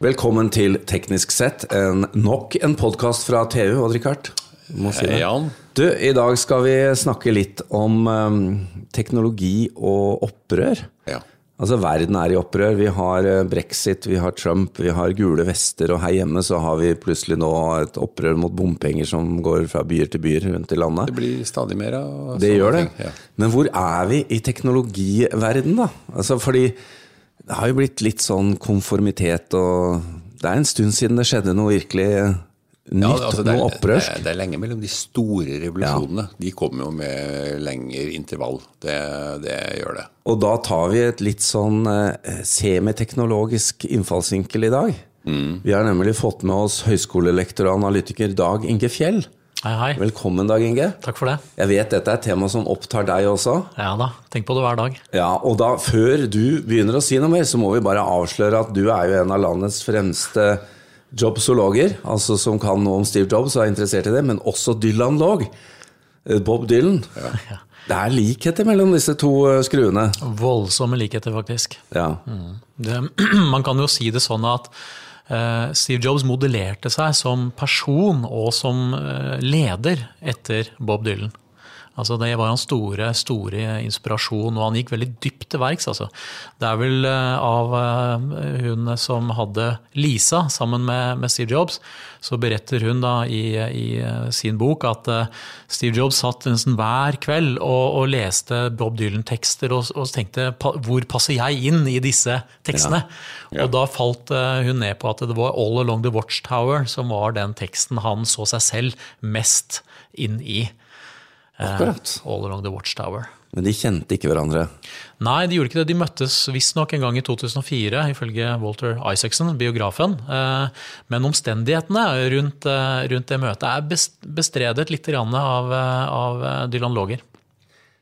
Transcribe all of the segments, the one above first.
Velkommen til Teknisk sett, en, nok en podkast fra TU, Odd-Rikard. Si Hei, Jan. Du, I dag skal vi snakke litt om um, teknologi og opprør. Ja. Altså, Verden er i opprør. Vi har eh, brexit, vi har Trump, vi har gule vester, og her hjemme så har vi plutselig nå et opprør mot bompenger som går fra byer til byer rundt i landet. Det blir stadig mer av sånne ting. Det gjør det. Ja. Men hvor er vi i teknologiverden, da? Altså, fordi det har jo blitt litt sånn konformitet, og det er en stund siden det skjedde noe virkelig nytt, Ja, altså, noe opprørsk. det, det er lenge mellom de store revolusjonene. De kommer jo med lengre intervall. Det, det gjør det. Og da tar vi et litt sånn eh, semiteknologisk innfallsvinkel i dag. Mm. Vi har nemlig fått med oss høyskolelektor og analytiker Dag Inge Fjell. Hei, hei. Velkommen, Dag Inge. Takk for det. Jeg vet dette er et tema som opptar deg også. Ja da, tenk på det hver dag. Ja, og da, Før du begynner å si noe mer, så må vi bare avsløre at du er jo en av landets fremste jobsologer, altså som kan noe om Steve Jobs og er interessert i det, men også Dylan-log. Eh, Bob Dylan. Det er likheter mellom disse to eh, skruene. Voldsomme likheter, faktisk. Ja. Det, man kan jo si det sånn at Steve Jobs modellerte seg som person og som eh, leder etter Bob Dylan. Altså Det var hans store store inspirasjon, og han gikk veldig dypt til verks. Altså. Det er vel eh, av eh, hun som hadde Lisa sammen med, med Steve Jobs, så beretter hun da i, i eh, sin bok at Steve Jobs satt nesten hver kveld og, og leste Bob Dylan-tekster og, og tenkte hvor passer jeg inn i disse tekstene? Ja. Og da falt hun ned på at det var All Along the Watchtower som var den teksten han så seg selv mest inn i. Eh, Akkurat. All Along the Watchtower. Men de kjente ikke hverandre. Nei, de gjorde ikke det. De møttes visstnok en gang i 2004, ifølge Walter Isaacson, biografen. Eh, Men omstendighetene rundt, eh, rundt det møtet er bestredet litt av, eh, av Dylan.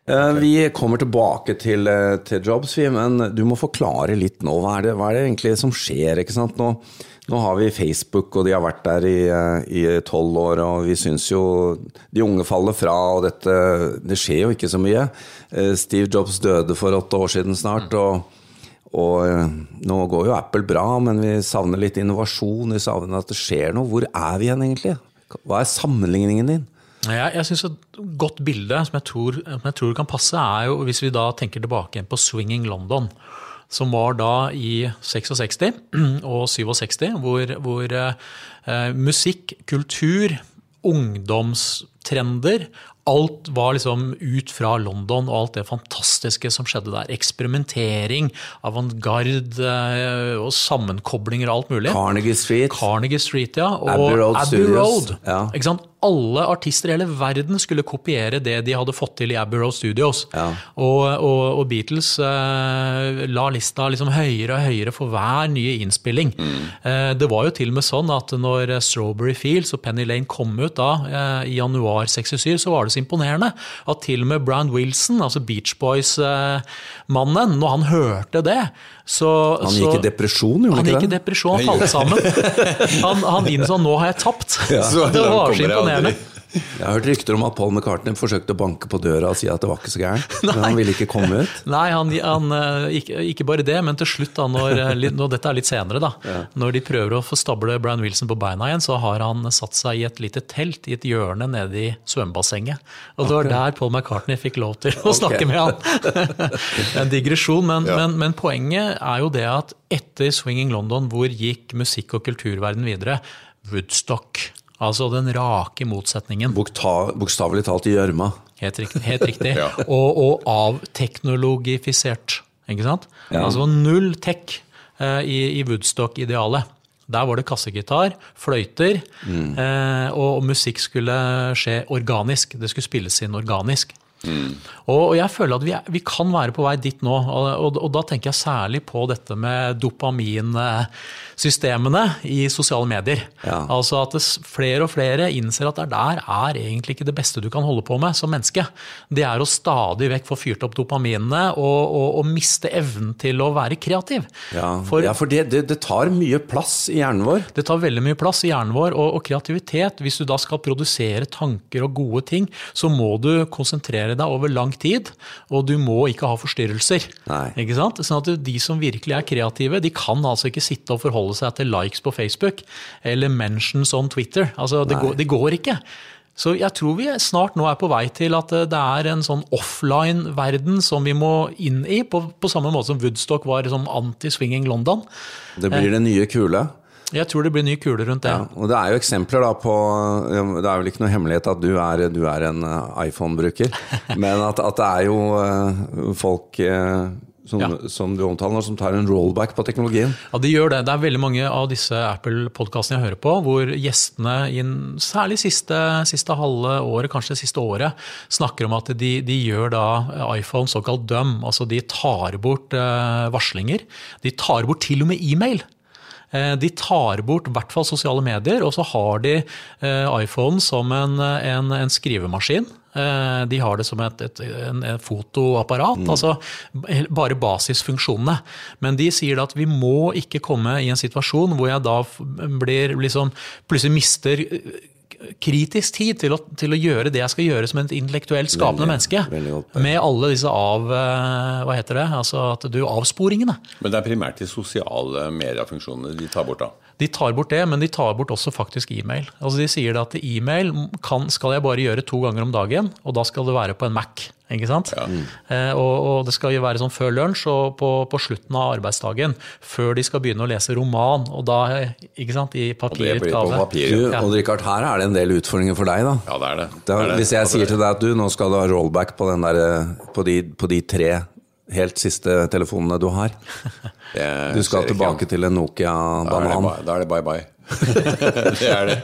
Eh, Vi kommer tilbake til, eh, til Jobs, men du må forklare litt nå. Hva er det, hva er det egentlig som skjer? ikke sant? Nå, nå har vi Facebook, og de har vært der i eh, i tolv år, og vi syns jo de unge faller fra, og dette Det skjer jo ikke så mye. Eh, Steve Jobs døde for åtte år siden snart, og, og eh, nå går jo Apple bra, men vi savner litt innovasjon, vi savner at det skjer noe. Hvor er vi igjen, egentlig? Hva er sammenligningen din? Jeg, jeg synes Et godt bilde som jeg, tror, som jeg tror kan passe, er jo hvis vi da tenker tilbake igjen på Swinging London. Som var da i 66 og 67, hvor, hvor eh, musikk, kultur, ungdomstrender Alt var liksom ut fra London og alt det fantastiske som skjedde der. Eksperimentering, avantgarde eh, og sammenkoblinger og alt mulig. Carnegie Street? Carnegie Street, ja. Og Abbey Road Abbey Road. ja. Ikke sant? Alle artister i hele verden skulle kopiere det de hadde fått til i Abbey Road Studios. Ja. Og, og, og Beatles eh, la lista liksom høyere og høyere for hver nye innspilling. Mm. Eh, det var jo til og med sånn at når Strawberry Fields og Penny Lane kom ut da, eh, i januar 67, så var det så imponerende at til og med Brian Wilson, altså Beach Boys-mannen, når han hørte det så, Han så, gikk i depresjon, gjorde han han gikk i depresjon, han falt sammen. Han, han innså nå har jeg tapt. Så Det var så imponerende. aldri. Jeg har hørt rykter om at Paul McCartney forsøkte å banke på døra og si at det var ikke så gærent, men han ville ikke komme ut. Nei, han, han, eh, ikke, ikke bare det, men til slutt, da, når, eh, når dette er litt senere, da, når de prøver å få stable Brian Wilson på beina igjen, så har han satt seg i et lite telt i et hjørne nede i svømmebassenget. Og det var der Paul McCartney fikk lov til å snakke med han. en digresjon, men, Ja. men, men poenget er jo det at etter Swinging London, hvor gikk musikk- og kulturverden videre? Woodstock. Altså den rake motsetningen. Bokstavelig talt i gjørma. Helt riktig. Helt riktig. Ja. Og, og avteknologifisert. Ikke sant? Ja. Altså null tech eh, i, i Woodstock-idealet. Der var det kassegitar, fløyter, eh, og, og musikk skulle skje organisk. Det skulle spilles inn organisk. Og, og jeg føler at vi, er, vi kan være på vei dit nå. Og, og, da tenker jeg særlig på dette med dopaminsystemene i sosiale medier. Ja. Altså at det, flere og flere innser at det der er egentlig ikke det beste du kan holde på med som menneske. Det er å stadig vekk få fyrt opp dopaminene og, og, og miste evnen til å være kreativ. Ja, For- ja, for det, det, det tar mye plass i hjernen vår. Det tar veldig mye plass i hjernen vår, og, og kreativitet Hvis du da skal produsere tanker og gode ting, så må du konsentrere deg over lang tid, og du må ikke ha forstyrrelser. Nei. Ikke sant? Sånn at De som virkelig er kreative, de kan altså ikke sitte og forholde seg til likes på Facebook eller mentions on Twitter. Altså, det, går, det går ikke. Så jeg tror vi snart nå er på vei til at eh, det er en sånn offline-verden som vi må inn i, på, på samme måte som Woodstock var som anti-swinging London. Det blir det nye kule. Jeg tror det blir ny kule rundt det. Ja, og det er jo eksempler da på Det er vel ikke noe hemmelighet at du er, du er en eh, iPhone-bruker, men at, at det er jo eh, folk eh, som, Ja. som du omtaler som tar en rollback på teknologien. Ja, de gjør det. Det er veldig mange av disse Apple-podkastene jeg hører på, hvor gjestene, i en, særlig siste, siste halve året, kanskje det siste året, snakker om at de, de gjør da iPhone såkalt dum. Altså de tar bort eh, varslinger. De tar bort til og med e-mail. Eh, De tar bort i hvert fall sosiale medier, og så har de eh, iPhone som en, en, en skrivemaskin. Eh, De har det som et, et en fotoapparat, altså bare basisfunksjonene. Men de sier da at vi må ikke komme i en situasjon hvor jeg da blir liksom, plutselig mister kritisk tid til å, til å gjøre det jeg skal gjøre som et intellektuelt skapende Veldig- menneske. veldig godt. Med alle disse av... eh, Hva heter det? Altså at du avsporingene. Men det er primært de sosiale mediefunksjonene de tar bort, da. De tar bort det, men de tar bort også faktisk e-mail. Altså De sier at e-mail skal jeg bare gjøre to ganger om dagen, og da skal det være på en Mac. Ikke sant? Eh, og, og det skal jo være sånn før lunsj og på, på slutten av arbeidsdagen. Før de skal begynne å lese roman, og da ikke sant, i Og papirutgave. papir. Du, Ja. Odd Rikard, her er det en del utfordringer for deg, da. Ja, det er det. Det er, Det er hvis jeg sier til deg at du, nå skal du ha rollback på, den der, eh, på, de, på de tre helt siste telefonene du har. Du skal tilbake til en Nokia Da er det banan. ba- Da er det bye bye. Det er det.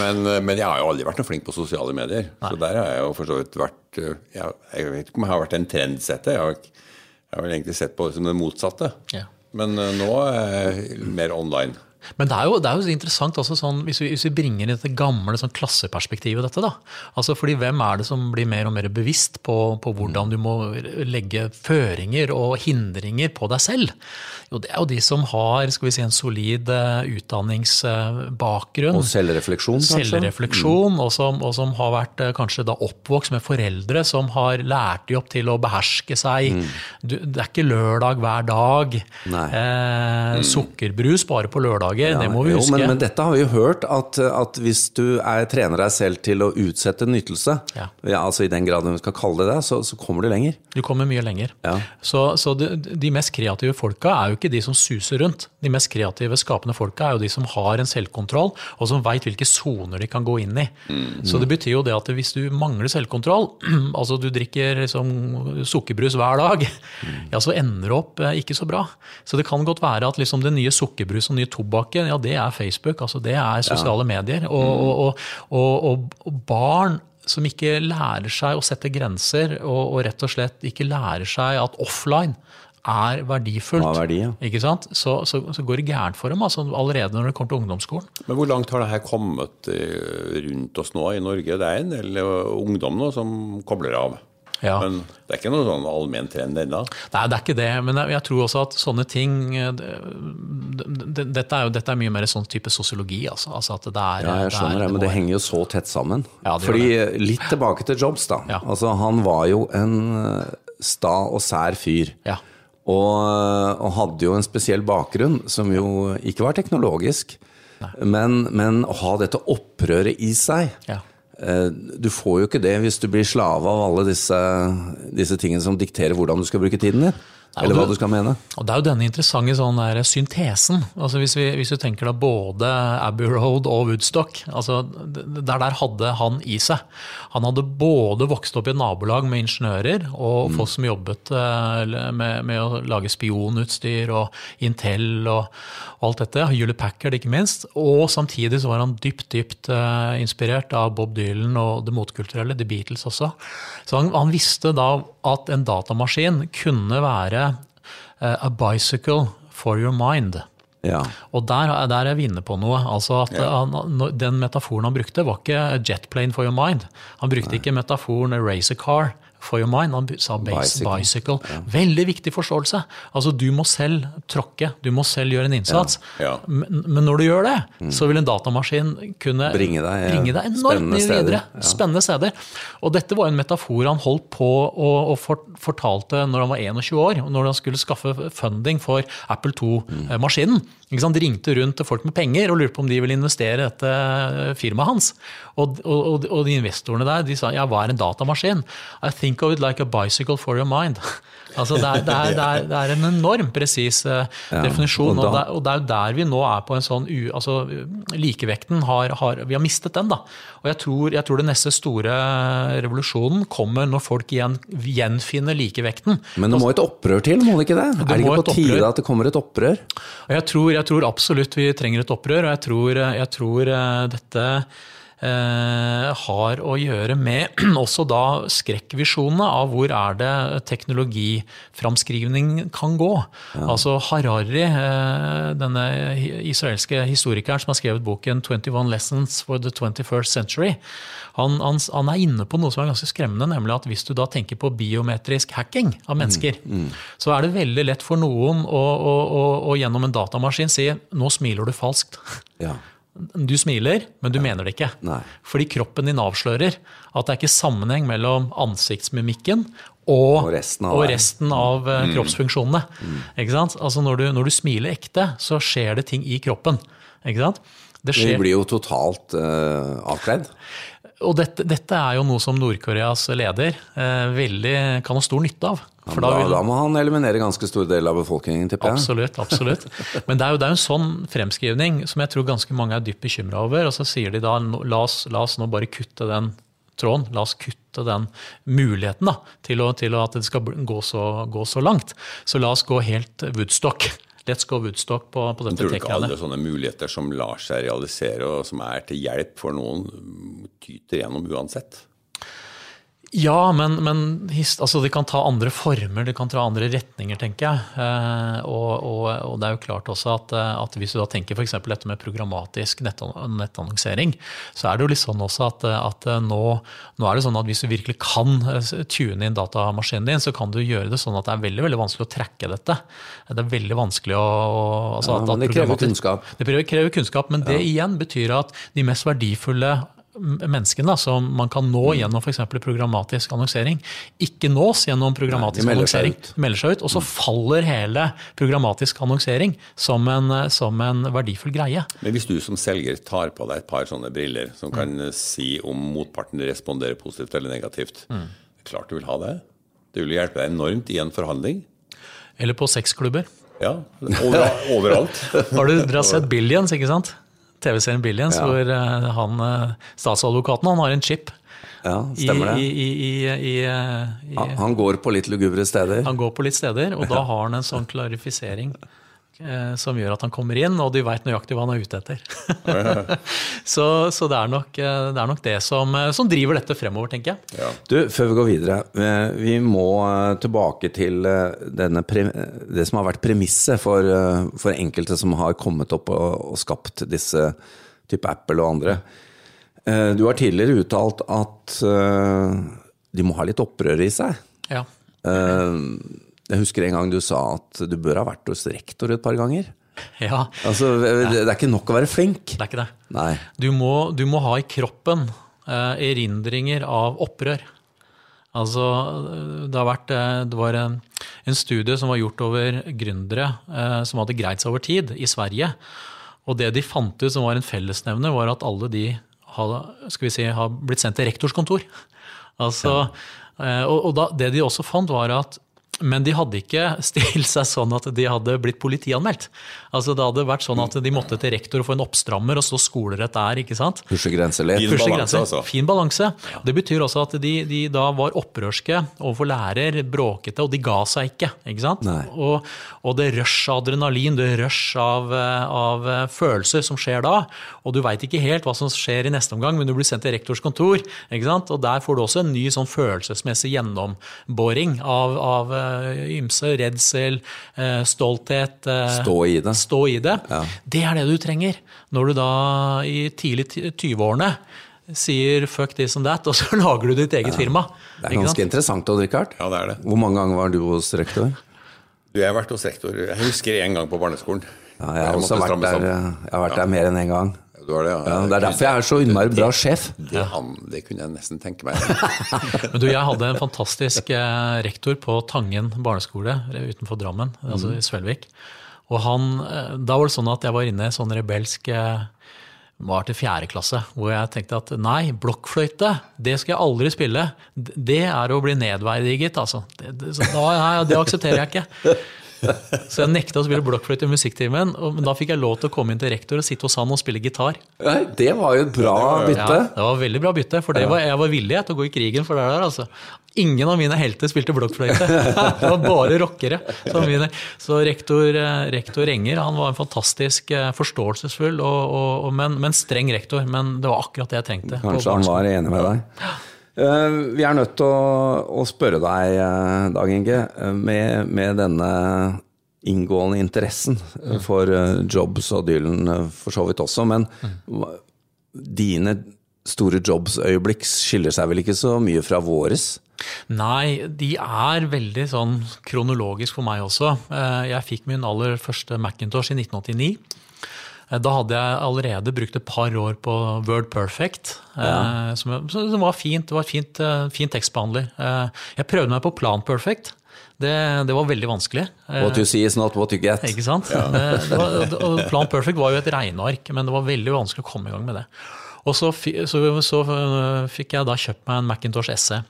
Men, men jeg har jo aldri vært noe flink på sosiale medier. Så der har jeg jo for så vidt vært eh, Jeg, jeg vet ikke om jeg har vært en trendsetter. Jeg har, jeg har vel egentlig sett på det som det motsatte. Ja. Men eh, nå er jeg mer online. Men det er jo, det er jo interessant også sånn, hvis vi, hvis vi bringer inn dette gamle sånn klasseperspektivet. dette da. Altså fordi Hvem er det som blir mer og mer bevisst på, på hvordan du må legge føringer og hindringer på deg selv? Jo, Det er jo de som har skal vi si, en solid eh, utdanningsbakgrunn. Og selvrefleksjon, kanskje? Selvrefleksjon, og, som, og som har vært eh, kanskje da oppvokst med foreldre som har lært de opp til å beherske seg. Du, det er ikke lørdag hver dag. Eh, Sukkerbrus bare på lørdager, det må vi jo, huske. Men, men dette har vi jo hørt, at, at hvis du er, trener deg selv til å utsette nytelse, Ja. altså i den grad vi skal kalle det det, så, så kommer du lenger. Du kommer mye lenger. Ja. Så, så de, de mest kreative folka er jo ikke de som suser rundt. De mest kreative, skapende folka er jo de som har en selvkontroll, og som veit hvilke soner de kan gå inn i. Så det betyr jo det at hvis du mangler selvkontroll, altså du drikker liksom sukkerbrus hver dag, ja, så ender det opp eh, ikke så bra. Så det kan godt være at liksom det nye sukkerbrus og nye tobakken, ja, det er Facebook, altså det er sosiale medier. Og, og, og, og, og, barn som ikke lærer seg å sette grenser, og, rett og slett ikke lærer seg at offline er verdifullt. Har verdi, ja. Ikke sant? Så, så, så går det gærent for dem altså, allerede når det kommer til ungdomsskolen. Men hvor langt har det her kommet eh, rundt oss nå i Norge? Det er en del eh, ungdom nå som kobler av. Ja. Men det er ikke noen sånn allmenn trend ennå. Nei, det er ikke det, men jeg, jeg tror også at sånne ting eh, det, det, dette, er jo, dette er mye mer sånn type sosiologi. Altså, altså det er, Ja, jeg skjønner det, men det henger jo så tett sammen. Ja, Fordi Litt tilbake til Jobs, da. Ja. Altså, han var jo en eh, sta og sær fyr. Ja. Og, og hadde jo en spesiell bakgrunn, som jo ikke var teknologisk. Men, men å ha dette opprøret i seg Ja. eh, Du får jo ikke det hvis du blir slave av alle disse, disse tingene som dikterer hvordan du skal bruke tiden din. Eller hva du- du skal mene. Og Det er jo denne interessante sånn der syntesen. Altså hvis, vi, hvis du tenker da både Abbey Road og Woodstock, altså der, der hadde han i seg. Han hadde både vokst opp i et nabolag med ingeniører og folk som jobbet eh, med, med å lage spionutstyr og Intel og, og alt dette, Hewlett Packard ikke minst. Og samtidig så var han dypt, dypt eh, inspirert av Bob Dylan og det motkulturelle, The Beatles også. Så han, han visste da at en datamaskin kunne være a bicycle for your mind. Ja. Og der, er- der er vi inne på noe. altså at han, Den metaforen han brukte, var ikke 'jetplane for your mind. Han brukte ikke metaforen 'race a car for your mind. Han sa bicycle. bicycle. Ja. Veldig viktig forståelse. Altså, du må selv tråkke, du må selv gjøre en innsats. Ja. Men, men, når du gjør det, mm. så vil en datamaskin kunne bringe deg, bringe deg enormt mye videre. Spennende steder. Og dette var en metafor han holdt på og, og fortalte når han var 21 år, når han skulle skaffe funding for Apple 2-maskinen. Mm. Han ringte rundt til folk med penger og lurte på om de ville investere i dette firmaet hans. Og, og, og, de investorene der de sa ja, hva er en datamaskin? I think of it like a bicycle for your mind. altså det er, det, er, det, er, det er, en enorm presis uh, ja, definisjon. Og, da, og, det, er jo der vi nå er på en sånn u, altså, Likevekten har, har, Vi har mistet den, da. Og jeg tror, jeg tror det neste store revolusjonen kommer når folk igjen gjenfinner likevekten. Men det må et opprør til, må det ikke det? det er det ikke på tide at det kommer et opprør? Jeg tror, jeg tror absolutt vi trenger et opprør, og jeg tror, jeg tror uh, dette Eh, har å gjøre med også da skrekkvisjonene av hvor er det teknologiframskrivning kan gå. Ja. Altså Harari, eh, denne israelske historikeren som har skrevet boken 21 Lessons for the 21st Century, han, han, han, er inne på noe som er ganske skremmende, nemlig at hvis du da tenker på biometrisk hacking av mennesker, mm, mm. så er det veldig lett for noen å, å, å, å gjennom en datamaskin si 'nå smiler du falskt'. Ja. Du smiler, men du ja. mener det ikke. Nei. Fordi kroppen din avslører at det er ikke sammenheng mellom ansiktsmimikken og, og resten av, og resten av eh, mm. kroppsfunksjonene. Mm. Altså når du, når du, smiler ekte, så skjer det ting i kroppen. Det skjer... Vi blir jo totalt uh, avkledd. Og dette, dette, er jo noe som Nord-Koreas leder eh, veldig kan ha stor nytte av. Ja, da, vil... da, må han eliminere ganske stor del av befolkningen, tipper jeg. Absolutt. absolutt. Men det er, jo, det er jo en sånn fremskrivning som jeg tror ganske mange er dypt bekymra over. Og så sier de da la oss, la oss, nå bare kutte den tråden. La oss kutte den muligheten da, til, å, til at det skal gå så, gå så, langt. Så la oss gå helt Woodstock. Let's go Woodstock på, på dette Tror du ikke alle sånne muligheter som lar seg realisere, og som er til hjelp for noen, tyter gjennom uansett? Ja, men, men altså, det kan ta andre former, det kan ta andre retninger, tenker jeg. Eh, og, og, og, det er jo klart også at, eh, at hvis du da tenker f.eks. dette med programmatisk nettannonsering, så er det jo litt sånn også at, at nå, nå, er det sånn at hvis du virkelig kan eh, tune inn datamaskinen din, så kan du gjøre det sånn at det er veldig veldig vanskelig å tracke dette. Det er veldig vanskelig å altså, ja, Det krever kunnskap. Det krever kunnskap, Men det ja. igjen betyr at de mest verdifulle menneskene som man kan nå mm. gjennom f.eks. programmatisk annonsering, ikke nås gjennom programmatisk Nei, annonsering. melder seg ut, Og så mm. faller hele programmatisk annonsering som en, som en, verdifull greie. Men hvis du som selger tar på deg et par sånne briller som kan mm. si om motparten responderer positivt eller negativt, mm. klart du vil ha det? Det vil hjelpe deg enormt i en forhandling. Eller på sexklubber. Ja, overalt. har du, dere har sett Billions, ikke sant? TV-serien Billions, ja. hvor eh, han, eh, statsadvokaten han har en chip. Ja, stemmer det. I, i, i, han går på litt lugubre steder? Han går på litt steder, og da har han en sånn klarifisering Eh, som gjør at han kommer inn, og de veit nøyaktig hva han er ute etter. så, så det, er nok, eh, det, er nok, det som, eh, som, driver dette fremover, tenker jeg. Ja. Du, Før vi går videre, vi må tilbake til denne, det som har vært premisset for, for, enkelte som har kommet opp og, og skapt disse type Apple og andre. Du har tidligere uttalt at de må ha litt opprør i seg. Ja. Jeg husker en gang du sa at du bør ha vært hos rektor et par ganger. Ja. Altså, det er ikke nok å være flink. Det er ikke det. Nei. Du, må, du må ha i kroppen eh, erindringer av opprør. Altså, det, har vært, eh, det var en, en, studie som var gjort over gründere eh, som hadde greid seg over tid i Sverige. Og det de fant ut som var en fellesnevner, var at alle de har, si, har blitt sendt til rektors kontor. Altså, ja. eh, og, og da, det de også fant, var at men de hadde ikke stilt seg sånn at de hadde blitt politianmeldt. Altså Det hadde vært sånn at de måtte til rektor og få en oppstrammer og så skolerett der. ikke sant? Pushe grenser litt. Fin balanse, altså. Fin balanse. Det betyr også at de, de, da var opprørske overfor lærer, bråkete, og de ga seg ikke. ikke sant? Og, og, det rush av adrenalin, det rush av, av følelser som skjer da, og du veit ikke helt hva som skjer i neste omgang, men du blir sendt til rektors kontor, ikke sant? og der får du også en ny sånn følelsesmessig gjennomboring av, av ymse. Redsel, eh, stolthet. Eh, stå i det. Stå i det. Ja. Det er det du trenger når du da i tidlig 20-årene sier 'fuck this and that', og så lager du ditt eget firma. Det er ganske interessant, Odd Rikard. Ja, det er det. Hvor mange ganger var du hos rektor? Du, jeg har vært hos rektor. Jeg husker én gang på barneskolen. Ja, jeg har også vært der, jeg har vært der mer enn én en gang. Du har det, ja. Ja, det er derfor jeg er så innmari bra sjef. Det, han, det kunne jeg nesten tenke meg. Men du, jeg hadde en fantastisk eh, rektor på Tangen barneskole utenfor Drammen, altså i Svelvik. Og han, eh, da var det sånn at jeg var inne i sånn rebelsk eh, var til fjerde klasse, hvor jeg tenkte at nei, blokkfløyte, det skal jeg aldri spille. Det er å bli nedverdiget, altså. Det, det, så da, nei, det aksepterer jeg ikke. Så jeg nekta å spille blokkfløyte i musikktimen, men da fikk jeg lov til å komme inn til rektor og sitte hos han og spille gitar. Nei, det var jo et bra Ja, bytte. det var veldig bra bytte, for det var, jeg var villig til å gå i krigen for det der. altså. Ingen av mine helter spilte blokkfløyte. Det var bare rockere. Så, mine, så rektor, eh, rektor Enger han var en fantastisk eh, forståelsesfull, og, og, og, men, men streng rektor. Men det var akkurat det jeg trengte. Kanskje han var enig med deg. Eh, vi er nødt til å, spørre deg, eh, Dag Inge, eh, med, med denne inngående interessen for Jobs og Dylan for så vidt også, men dine store Jobs-øyeblikk skiller seg vel ikke så mye fra våres? Nei, de er veldig sånn kronologisk for meg også. Jeg fikk min aller første Macintosh i 1989. Eh, Da hadde jeg allerede brukt et par år på Word Perfect, ja. som, som var fint. Det var fint, eh, fint tekstbehandler. Eh, Jeg prøvde meg på Plan Perfect. Det, det var veldig vanskelig. Eh, What you see is not what you get. Ikke sant? Det, det var, Plan Perfect var jo et regneark, men det var veldig vanskelig å komme i gang med det. Og så, så, så fikk jeg da kjøpt meg en Macintosh SE.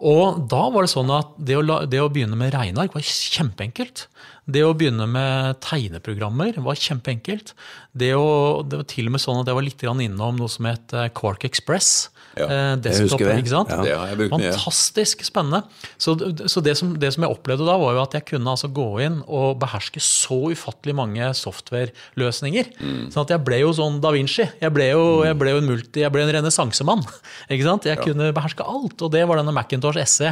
Og da var det sånn at det å, det å begynne med regneark var kjempeenkelt. Det å begynne med tegneprogrammer var kjempeenkelt. Det, å, det var til og med sånn at jeg var litt innom noe som het eh, Quark Express. Ja, eh, det desktop, husker ikke sant? Ja. Det har jeg. Fantastisk spennende. Så, så det, som, det som jeg opplevde da, var jo at jeg kunne altså gå inn og beherske så ufattelig mange software-løsninger. Sånn at jeg ble jo sånn da Vinci. Jeg ble jo, jeg ble jo en multi, jeg ble en renessansemann. Jeg kunne beherske alt, og det var denne Macintosh SE.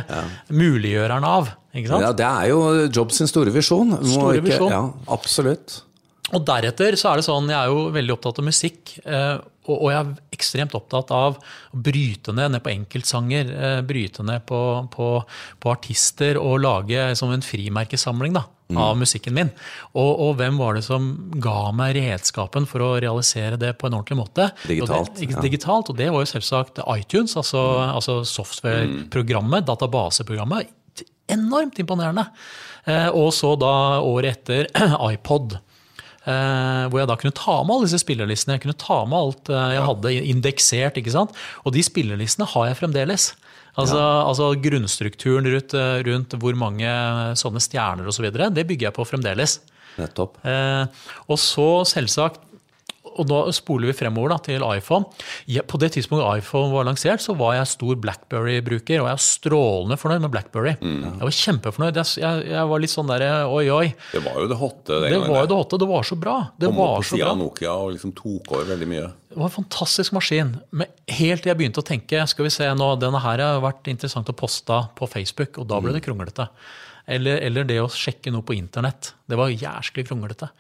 Muliggjøreren av. Ja, det er jo Jobs sin store visjon. Store ikke- visjon. Ja, absolutt. Og deretter så er det sånn, jeg er jo veldig opptatt av musikk. eh, Og jeg er ekstremt opptatt av å bryte ned, ned på enkeltsanger. eh, Bryte ned på, på, på artister og lage som en frimerkesamling da, av musikken min. Og, og hvem var det som ga meg redskapen for å realisere det på en ordentlig måte? Digitalt, Og det, ja. digitalt, og det var jo selvsagt iTunes, altså, altså software-programmet, databaseprogrammet. Enormt imponerende. Eh, og så da året etter iPod. Eh, hvor jeg da kunne ta med alle disse spillerlistene. Jeg kunne ta med alt eh, jeg hadde indeksert. ikke sant? Og de spillerlistene har jeg fremdeles. Altså, altså Grunnstrukturen rundt, rundt hvor mange sånne stjerner osv. Så det bygger jeg på fremdeles. Nettopp. Eh, og så selvsagt og da spoler vi fremover da, til iPhone. På det tidspunktet iPhone var lansert, så var jeg stor Blackberry-bruker, og jeg er strålende fornøyd med Blackberry. Jeg var kjempefornøyd. Jeg, jeg, jeg var litt sånn der, oi, oi. Det var jo det hotte den Det gangen. var jo det hotte. Det var så bra. Det Kom opp var på sida av Nokia og liksom tok over veldig mye. Det var en fantastisk maskin. Men helt til jeg begynte å tenke skal vi se nå, denne her har vært interessant å poste på Facebook, og da ble det kronglete. Eller, eller det å sjekke noe på internett. Det var jæsklig kronglete.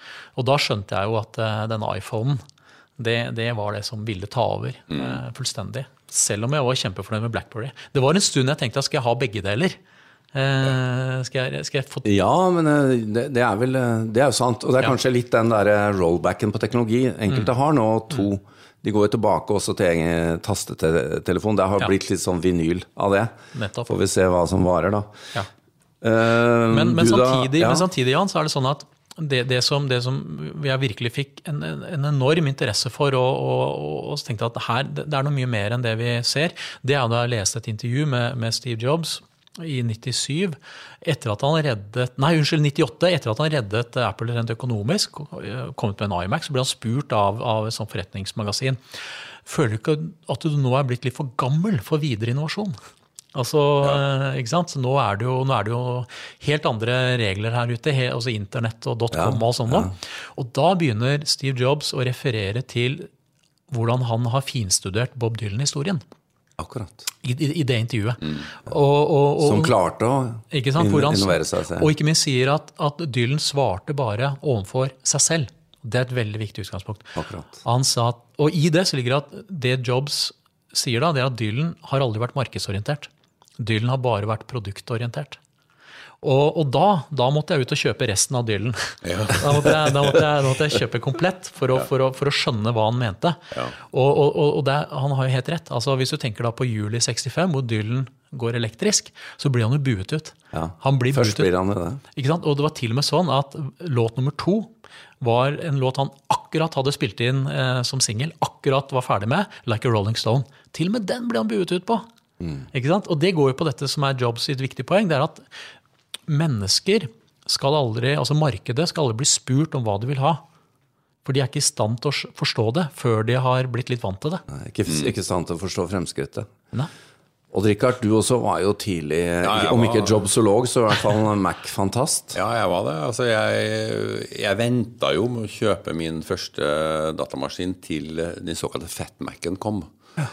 Og da skjønte jeg jo at eh, denne iPhonen, det, det var det som ville ta over mm. fullstendig. Selv om jeg var kjempefornøyd med Blackberry. Det var en stund jeg tenkte at skal jeg ha begge deler? Eh, skal, jeg, skal jeg få Ja, men eh, det, det er vel eh, Det er jo sant. Og det er kanskje litt den derre rollbacken på teknologi. Enkelte Mm. har nå to. De går jo tilbake også til egen tastetelefon. Det har Ja. blitt litt sånn vinyl av det. Nettopp. Får vi se hva som varer, da. Ja. Eh, Men, men, samtidig, ja. men samtidig, Jan, så er det sånn at det, det, som, det som jeg virkelig fikk en, en en enorm interesse for, og, og, og, tenkte at her, det er noe mye mer enn det vi ser, det er da jeg leste et intervju med, med Steve Jobs i 97, etter at han reddet Nei, unnskyld, 98. Etter at han reddet Apple rent økonomisk, kommet med en iMac, så ble han spurt av, av et sånt forretningsmagasin Føler du ikke at du nå er blitt litt for gammel for videre innovasjon? Altså, ja. ikke sant? Så nå er, det jo, nå er det jo helt andre regler her ute, he, altså internett og .com og sånn. Ja. Og da begynner Steve Jobs å referere til hvordan han har finstudert Bob Dylan-historien. Akkurat. I, i, det intervjuet. Og, og, og, Som klarte å ikke sant? hvordan, innovere seg selv. Og ikke minst sier at, at Dylan svarte bare overfor seg selv. Det er et veldig viktig utgangspunkt. Akkurat. Han sa at, og i det så ligger det at det Jobs sier da, det er at Dylan har aldri vært markedsorientert. Dylan har bare vært produktorientert. Og, og da, da, måtte jeg ut og kjøpe resten av Dylan. Ja. Da, måtte jeg, da, måtte jeg, da, måtte jeg, kjøpe komplett for å, for, å, for å, skjønne hva han mente. Ja. Og, og, og det, han har jo helt rett. Altså, hvis du tenker da på juli 65, hvor Dylan går elektrisk, så blir han jo buet ut. Ja. Blir Først blir han jo det. Ikke sant? Og det var til og med sånn at låt nummer to var en låt han akkurat hadde spilt inn eh, som singel, akkurat var ferdig med, 'Like a Rolling Stone'. Til og med den ble han buet ut på. Mm. Ikke sant? Og det går jo på dette som er Jobs sitt viktige poeng. det er at mennesker skal aldri, altså Markedet skal aldri bli spurt om hva de vil ha. For de er ikke i stand til å forstå det før de har blitt litt vant til det. Nei, ikke, ikke i stand til å forstå fremskrittet. Nei. Og Richard, du også var jo tidlig, ja, om ikke jobsolog, så i hvert fall Mac-fantast. Ja, jeg var det. Altså, jeg, jeg venta jo med å kjøpe min første datamaskin til den såkalte Fatmacen kom. Ja.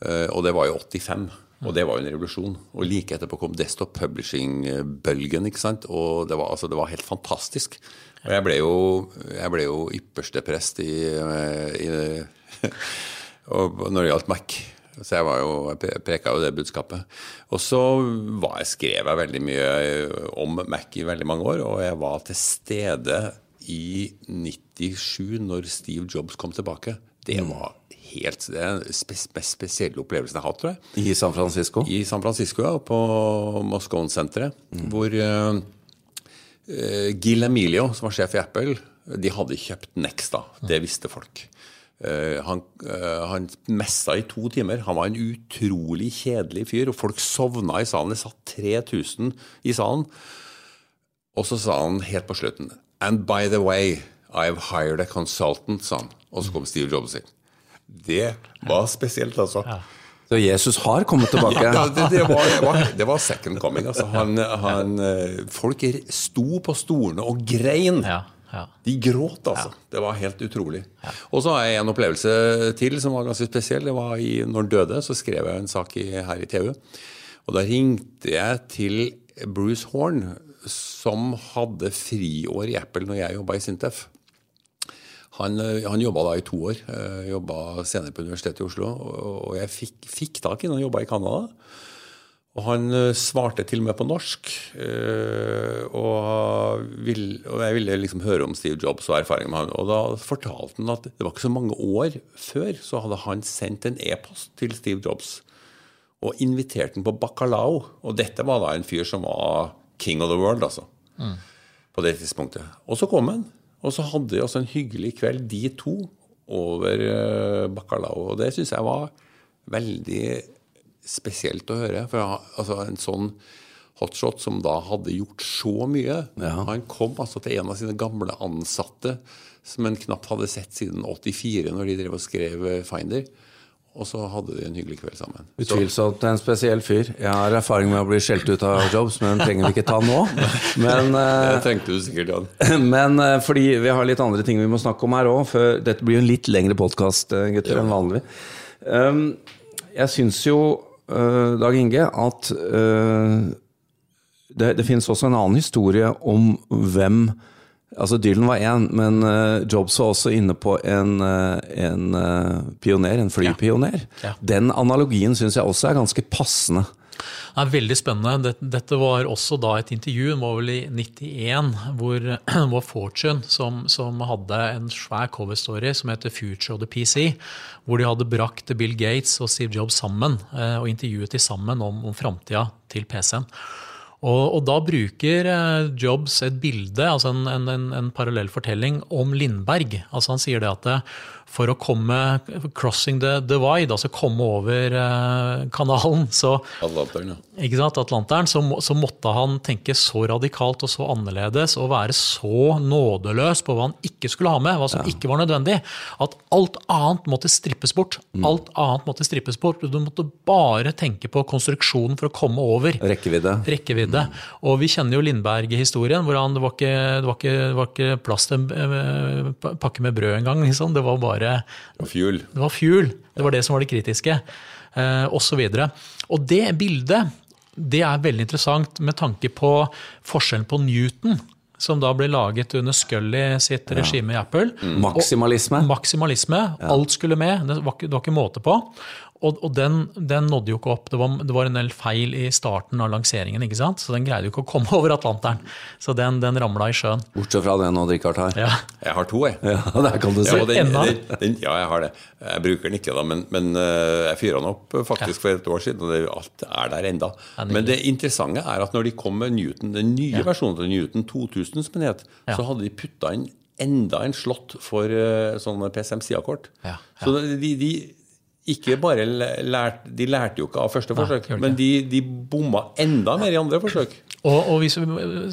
Uh, og det var jo 85. Og det var jo en revolusjon. Og like etterpå kom Desktop Publishing-bølgen. ikke sant? Og det var, altså, det var, helt fantastisk. Og jeg ble jo, jeg ble jo ypperste prest i, i når det gjaldt Mac. Så jeg, var jo, jeg preka jo det budskapet. Og så var jeg, skrev jeg veldig mye om Mac i veldig mange år, og jeg var til stede i 97 når Steve Jobs kom tilbake. Det var helt, det er den spe, mest spesielle opplevelsen jeg har hatt, tror jeg. I San Francisco? I San Francisco, ja. På Moscone-senteret. Mm. Hvor uh, Gil Emilio, som var sjef i Apple, de hadde kjøpt Next da. Det visste folk. Uh, han, uh, han messa i to timer. Han var en utrolig kjedelig fyr, og folk sovna i salen. Det satt 3000 i salen. Og så sa han helt på slutten And by the way, I've hired a consultant, sa han. Og så kom Steve Jobs inn. Det var spesielt, altså. Ja. Så Jesus har kommet tilbake? ja, det, det, var, det, var, second coming. Altså. Han, han, eh, folk sto på stolene og grein. Ja, ja. De gråt, altså. Det var helt utrolig. Og så har jeg en opplevelse til som var ganske spesiell. Det var i, når han døde, så skrev jeg en sak i, her i TV. Og da ringte jeg til Bruce Horn, som hadde friår i Apple når jeg jobba i Sintef. Han, eh, han jobba da i to år. Eh, jobba senere på Universitetet i Oslo. Og jeg fikk, fikk tak i han jobba i Canada. Og han eh, svarte til og med på norsk. Og, vil, og jeg ville liksom høre om Steve Jobs og erfaringen med han. Og da fortalte han at det var ikke så mange år før så hadde han sendt en e-post til Steve Jobs og invitert han på bacalao. Og dette var da en fyr som var king of the world, altså. Mm. På det tidspunktet. Og så kom han. Og så hadde de også en hyggelig kveld, de to, over uh, bacalao. Og det syns jeg var veldig spesielt å høre. For altså, en sånn hotshot som da hadde gjort så mye ja. Han kom altså til en av sine gamle ansatte som en knapt hadde sett siden 84, når de drev og skrev Finder. Og så hadde de en hyggelig kveld sammen. Utvilsomt en spesiell fyr. Jeg har erfaring med å bli skjelt ut av jobs, men den trenger vi ikke ta nå. Men, det tenkte du sikkert, Jan. Men eh, fordi vi har litt andre ting vi må snakke om her òg. Dette blir jo en litt lengre podkast, eh, gutter, ja. enn vanlig. Um, jeg syns jo, Dag Inge, at det, det finnes også en annen historie om hvem Altså Dylan var én, men uh, Jobs var også inne på en, uh, en uh, pioner, en flypioner. Ja. Ja. Den analogien syns jeg også er ganske passende. Det er veldig spennende. Dette var også da et intervju, det var vel i 91, hvor, hvor Fortune, som, som, hadde en svær coverstory som heter 'Future of the PC', hvor de hadde brakt Bill Gates og Steve Jobs sammen og intervjuet de sammen om, om framtida til PC-en. Og, og, da bruker eh, Jobs et bilde, altså en, en, en, parallell fortelling, om Lindberg. Altså han sier det at eh, for å komme crossing the divide, altså komme over uh, kanalen så, Atlanteren, ja. Ikke sant, Atlanteren, så, så, måtte han tenke så radikalt og så annerledes og være så nådeløs på hva han ikke skulle ha med, hva som ja. ikke var nødvendig, at alt annet måtte strippes bort. Mm. Alt annet måtte strippes bort. Du måtte bare tenke på konstruksjonen for å komme over. Rekkevidde. Rekkevidde. Mm. Og vi kjenner jo Lindberg-historien, hvor han, det, var ikke, det, var ikke, det var ikke plass til en eh, pakke med brød engang. Liksom. Det var bare bare Fuel. Det var fuel. Det var det som var det kritiske. Eh, og så videre. Og det bildet det er veldig interessant med tanke på forskjellen på Newton som da ble laget under Scully sitt regime i Apple. Maksimalisme. Og maksimalisme. Ja. Alt skulle med. Det var, ikke, det var, ikke, måte på. Og, og den, den, nådde jo ikke opp. Det var, det var, en del feil i starten av lanseringen, ikke sant? så den greide jo ikke å komme over Atlanteren. Så den, den ramla i sjøen. Bortsett fra den Odd-Rikard har. Ja. Jeg har to, jeg. Ja, det kan du si. Ja, den, den, ja, jeg har det. Jeg bruker den ikke, da, men, men eh, jeg fyra den opp faktisk for et år siden, og det, alt er der enda. Men det interessante er at når de kom med Newton, den nye versjonen til Newton 2000, som den het, så hadde de putta inn enda en slott for uh, sånne PSM-sidekort. Ja, ja. Så de, de, ikke bare lært, De lærte jo ikke av første forsøk, Nei, men de, de, bomma enda mer i andre forsøk. Og, og hvis,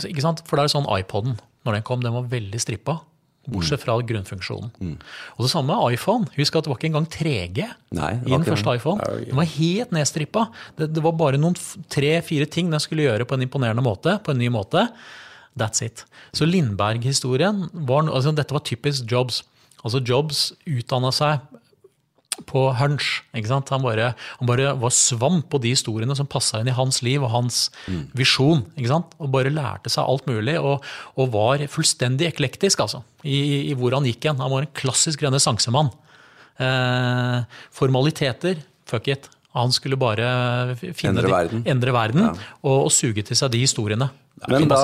ikke sant? For det er sånn iPoden, når den kom, den var veldig strippa. Bortsett fra grunnfunksjonen. Mm. Og det samme med iPhone. Husk at det var ikke engang 3G Nei, i den første iPhone. Den var helt nedstrippa. Det, det var bare noen tre-fire ting den skulle gjøre på en imponerende måte, på en ny måte. That's it. Så Lindberg-historien var altså Dette var typisk Jobs. Altså Jobs utdanna seg på hunch. ikke sant? Han bare, han bare var svamp på de historiene som passa inn i hans liv og hans mm. visjon. ikke sant? Og bare lærte seg alt mulig, og, og var fullstendig eklektisk altså, i, i, hvor han gikk hen. Han var en klassisk renessansemann. Eh, formaliteter, fuck it. Han skulle bare endre verden, de, endre verden ja. og, og, suge til seg de historiene. Men da,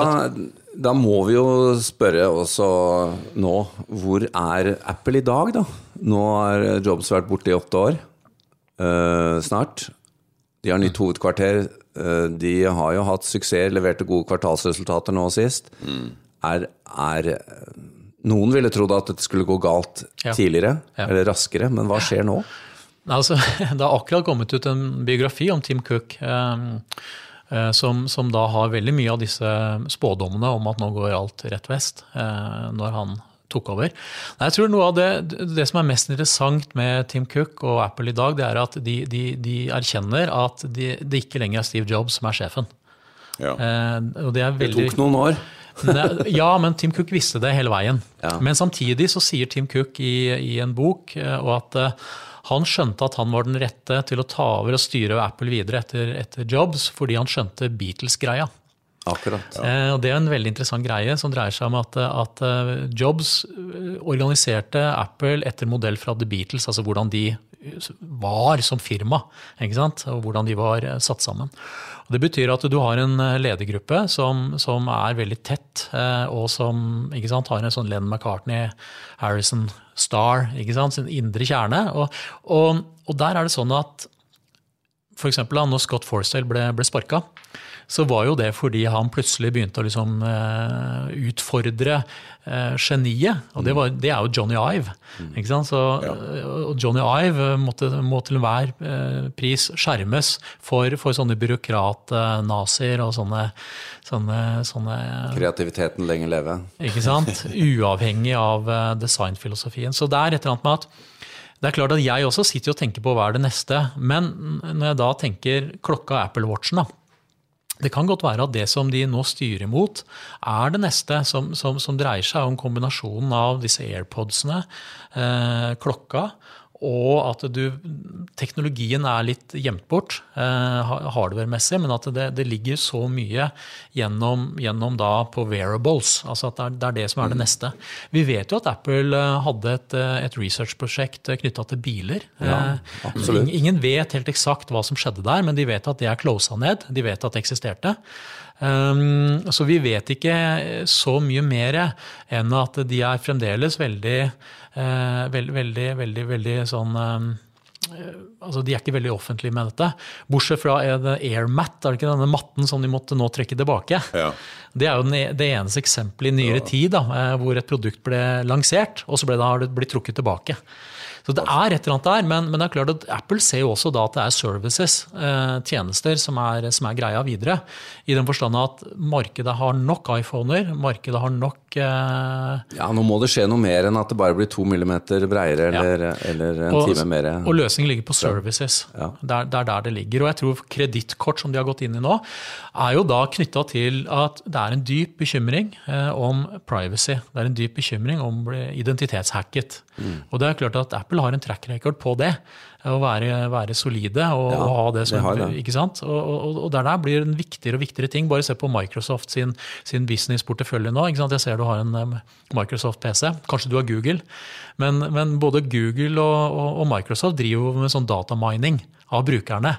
da, må vi jo spørre også nå, hvor er Apple i dag, da? Nå har Jobs vært borte i åtte år uh, snart. De har nytt hovedkvarter. Uh, de har jo hatt suksess, leverte gode kvartalsresultater nå sist. Mm. Er, er, Noen ville trodd at dette skulle gå galt ja. tidligere, ja. eller raskere, men hva skjer nå? Altså, det har akkurat kommet ut en biografi om Tim Cook. Um, som, som, da har veldig mye av disse spådommene om at nå går alt rett vest, eh, når han tok over. Jeg tror noe av det, det som er mest interessant med Tim Cook og Apple i dag, det er at de, de, de erkjenner at det de ikke lenger er Steve Jobs som er sjefen. Ja. Eh, det, veldig, det, tok noen år. ja, men Tim Cook visste det hele veien. Ja. Men samtidig så sier Tim Cook i, i en bok og at han skjønte at han var den rette til å ta over og styre Apple videre etter, etter Jobs, fordi han skjønte Beatles-greia. Akkurat. Ja. Eh, og Det er en veldig interessant greie som dreier seg om at, at, eh, Jobs eh, organiserte Apple etter modell fra The Beatles, altså hvordan de var som firma, ikke sant? og hvordan de var satt sammen. Og det betyr at du har en ledergruppe som, som er veldig tett, og som sant, har en sånn Len McCartney, Harrison Star, sant? sin indre kjerne. Og, og, og der er det sånn at f.eks. når Scott Forstall ble, ble sparka, så var jo det fordi han plutselig begynte å liksom, uh, utfordre uh, geniet. Og det, var, det, er jo Johnny Ive. Ikke sant? Så, ja. uh, Johnny Ive måtte, må til enhver pris skjermes for, for sånne byråkratnazier og sånne, sånne, sånne, Kreativiteten lenger leve. Ikke sant? Uavhengig av designfilosofien. Så det er et eller annet med at det er klart at Jeg også sitter og tenker på hva er det neste. Men når jeg da tenker klokka Apple Watchen, da, det kan godt være at det som de nå styrer mot, er det neste som, som, som dreier seg om kombinasjonen av disse airpodsene, eh, klokka og at du, teknologien er litt gjemt bort eh, hardware-messig, men at det, det, ligger så mye gjennom, gjennom da på wearables. altså at det er, det er, det som er det mm. neste. Vi vet jo at Apple eh, hadde et, eh, et research-prosjekt knytta til biler. Ja, ingen, ingen vet helt eksakt hva som skjedde der, men de vet at det er closa ned. De vet at det eksisterte. Um, så vi vet ikke så mye mer enn at de er fremdeles veldig, uh, veldig, veldig, veldig sånn um, altså De er ikke veldig offentlige med dette. Bortsett fra airmat, er det ikke denne matten som de måtte nå trekke tilbake. Ja. Det er jo e, det eneste eksempelet i nyere ja. tid da, eh, hvor et produkt ble lansert, og så ble det, har det blitt trukket tilbake. Så det er et eller annet der, men, men, det er klart at Apple ser jo også da at det er services, eh, tjenester, som er, som er, greia videre. I den forstand at markedet har nok iPhoner, markedet har nok eh, Ja, nå må det skje noe mer enn at det bare blir to millimeter breiere eller, ja. eller en og, time mer. Og løsningen ligger på services. Ja. Det, er, det er der det ligger. Og jeg tror kredittkort, som de har gått inn i nå, er jo da knytta til at det er en dyp bekymring eh, om privacy. Det er en dyp bekymring om å bli identitetshacket. Mm. Og det er klart at Apple Apple har en track record på det. Å være, være solide og, Ja, og ha det som det det. ikke sant? Og, og, og der, der blir en viktigere og viktigere ting. Bare se på Microsoft sin, sin businessportefølje nå. Ikke sant? Jeg ser du har en Microsoft-PC. Kanskje du har Google. Men, men både Google og, Microsoft driver med sånn datamining av brukerne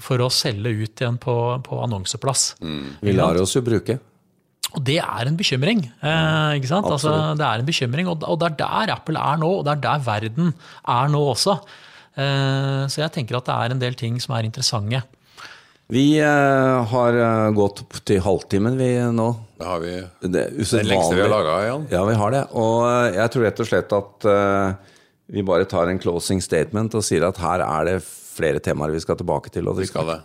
for å selge ut igjen på, på annonseplass. Vi lar oss jo bruke. Og det er en bekymring. Eh, ikke sant? Altså, det er en bekymring, og, og det er der Apple er nå, og det er der verden er nå også. Eh, så jeg tenker at det er en del ting som er interessante. Vi eh, har eh, gått opp til halvtimen vi nå. Det har vi Det er den lengste vi har laga, Jan. Ja, vi har det. Og eh, jeg tror rett og slett at eh, vi bare tar en closing statement og sier at her er det flere temaer vi skal tilbake til. Og Vi skal det.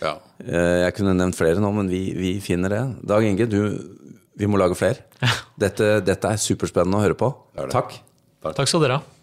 Ja. Eh, Jeg kunne nevnt flere nå, men vi, vi finner det. Dag Inge, du, vi må lage flere. Dette, dette er superspennende å høre på. Det det. Takk. Takk. Takk skal dere ha.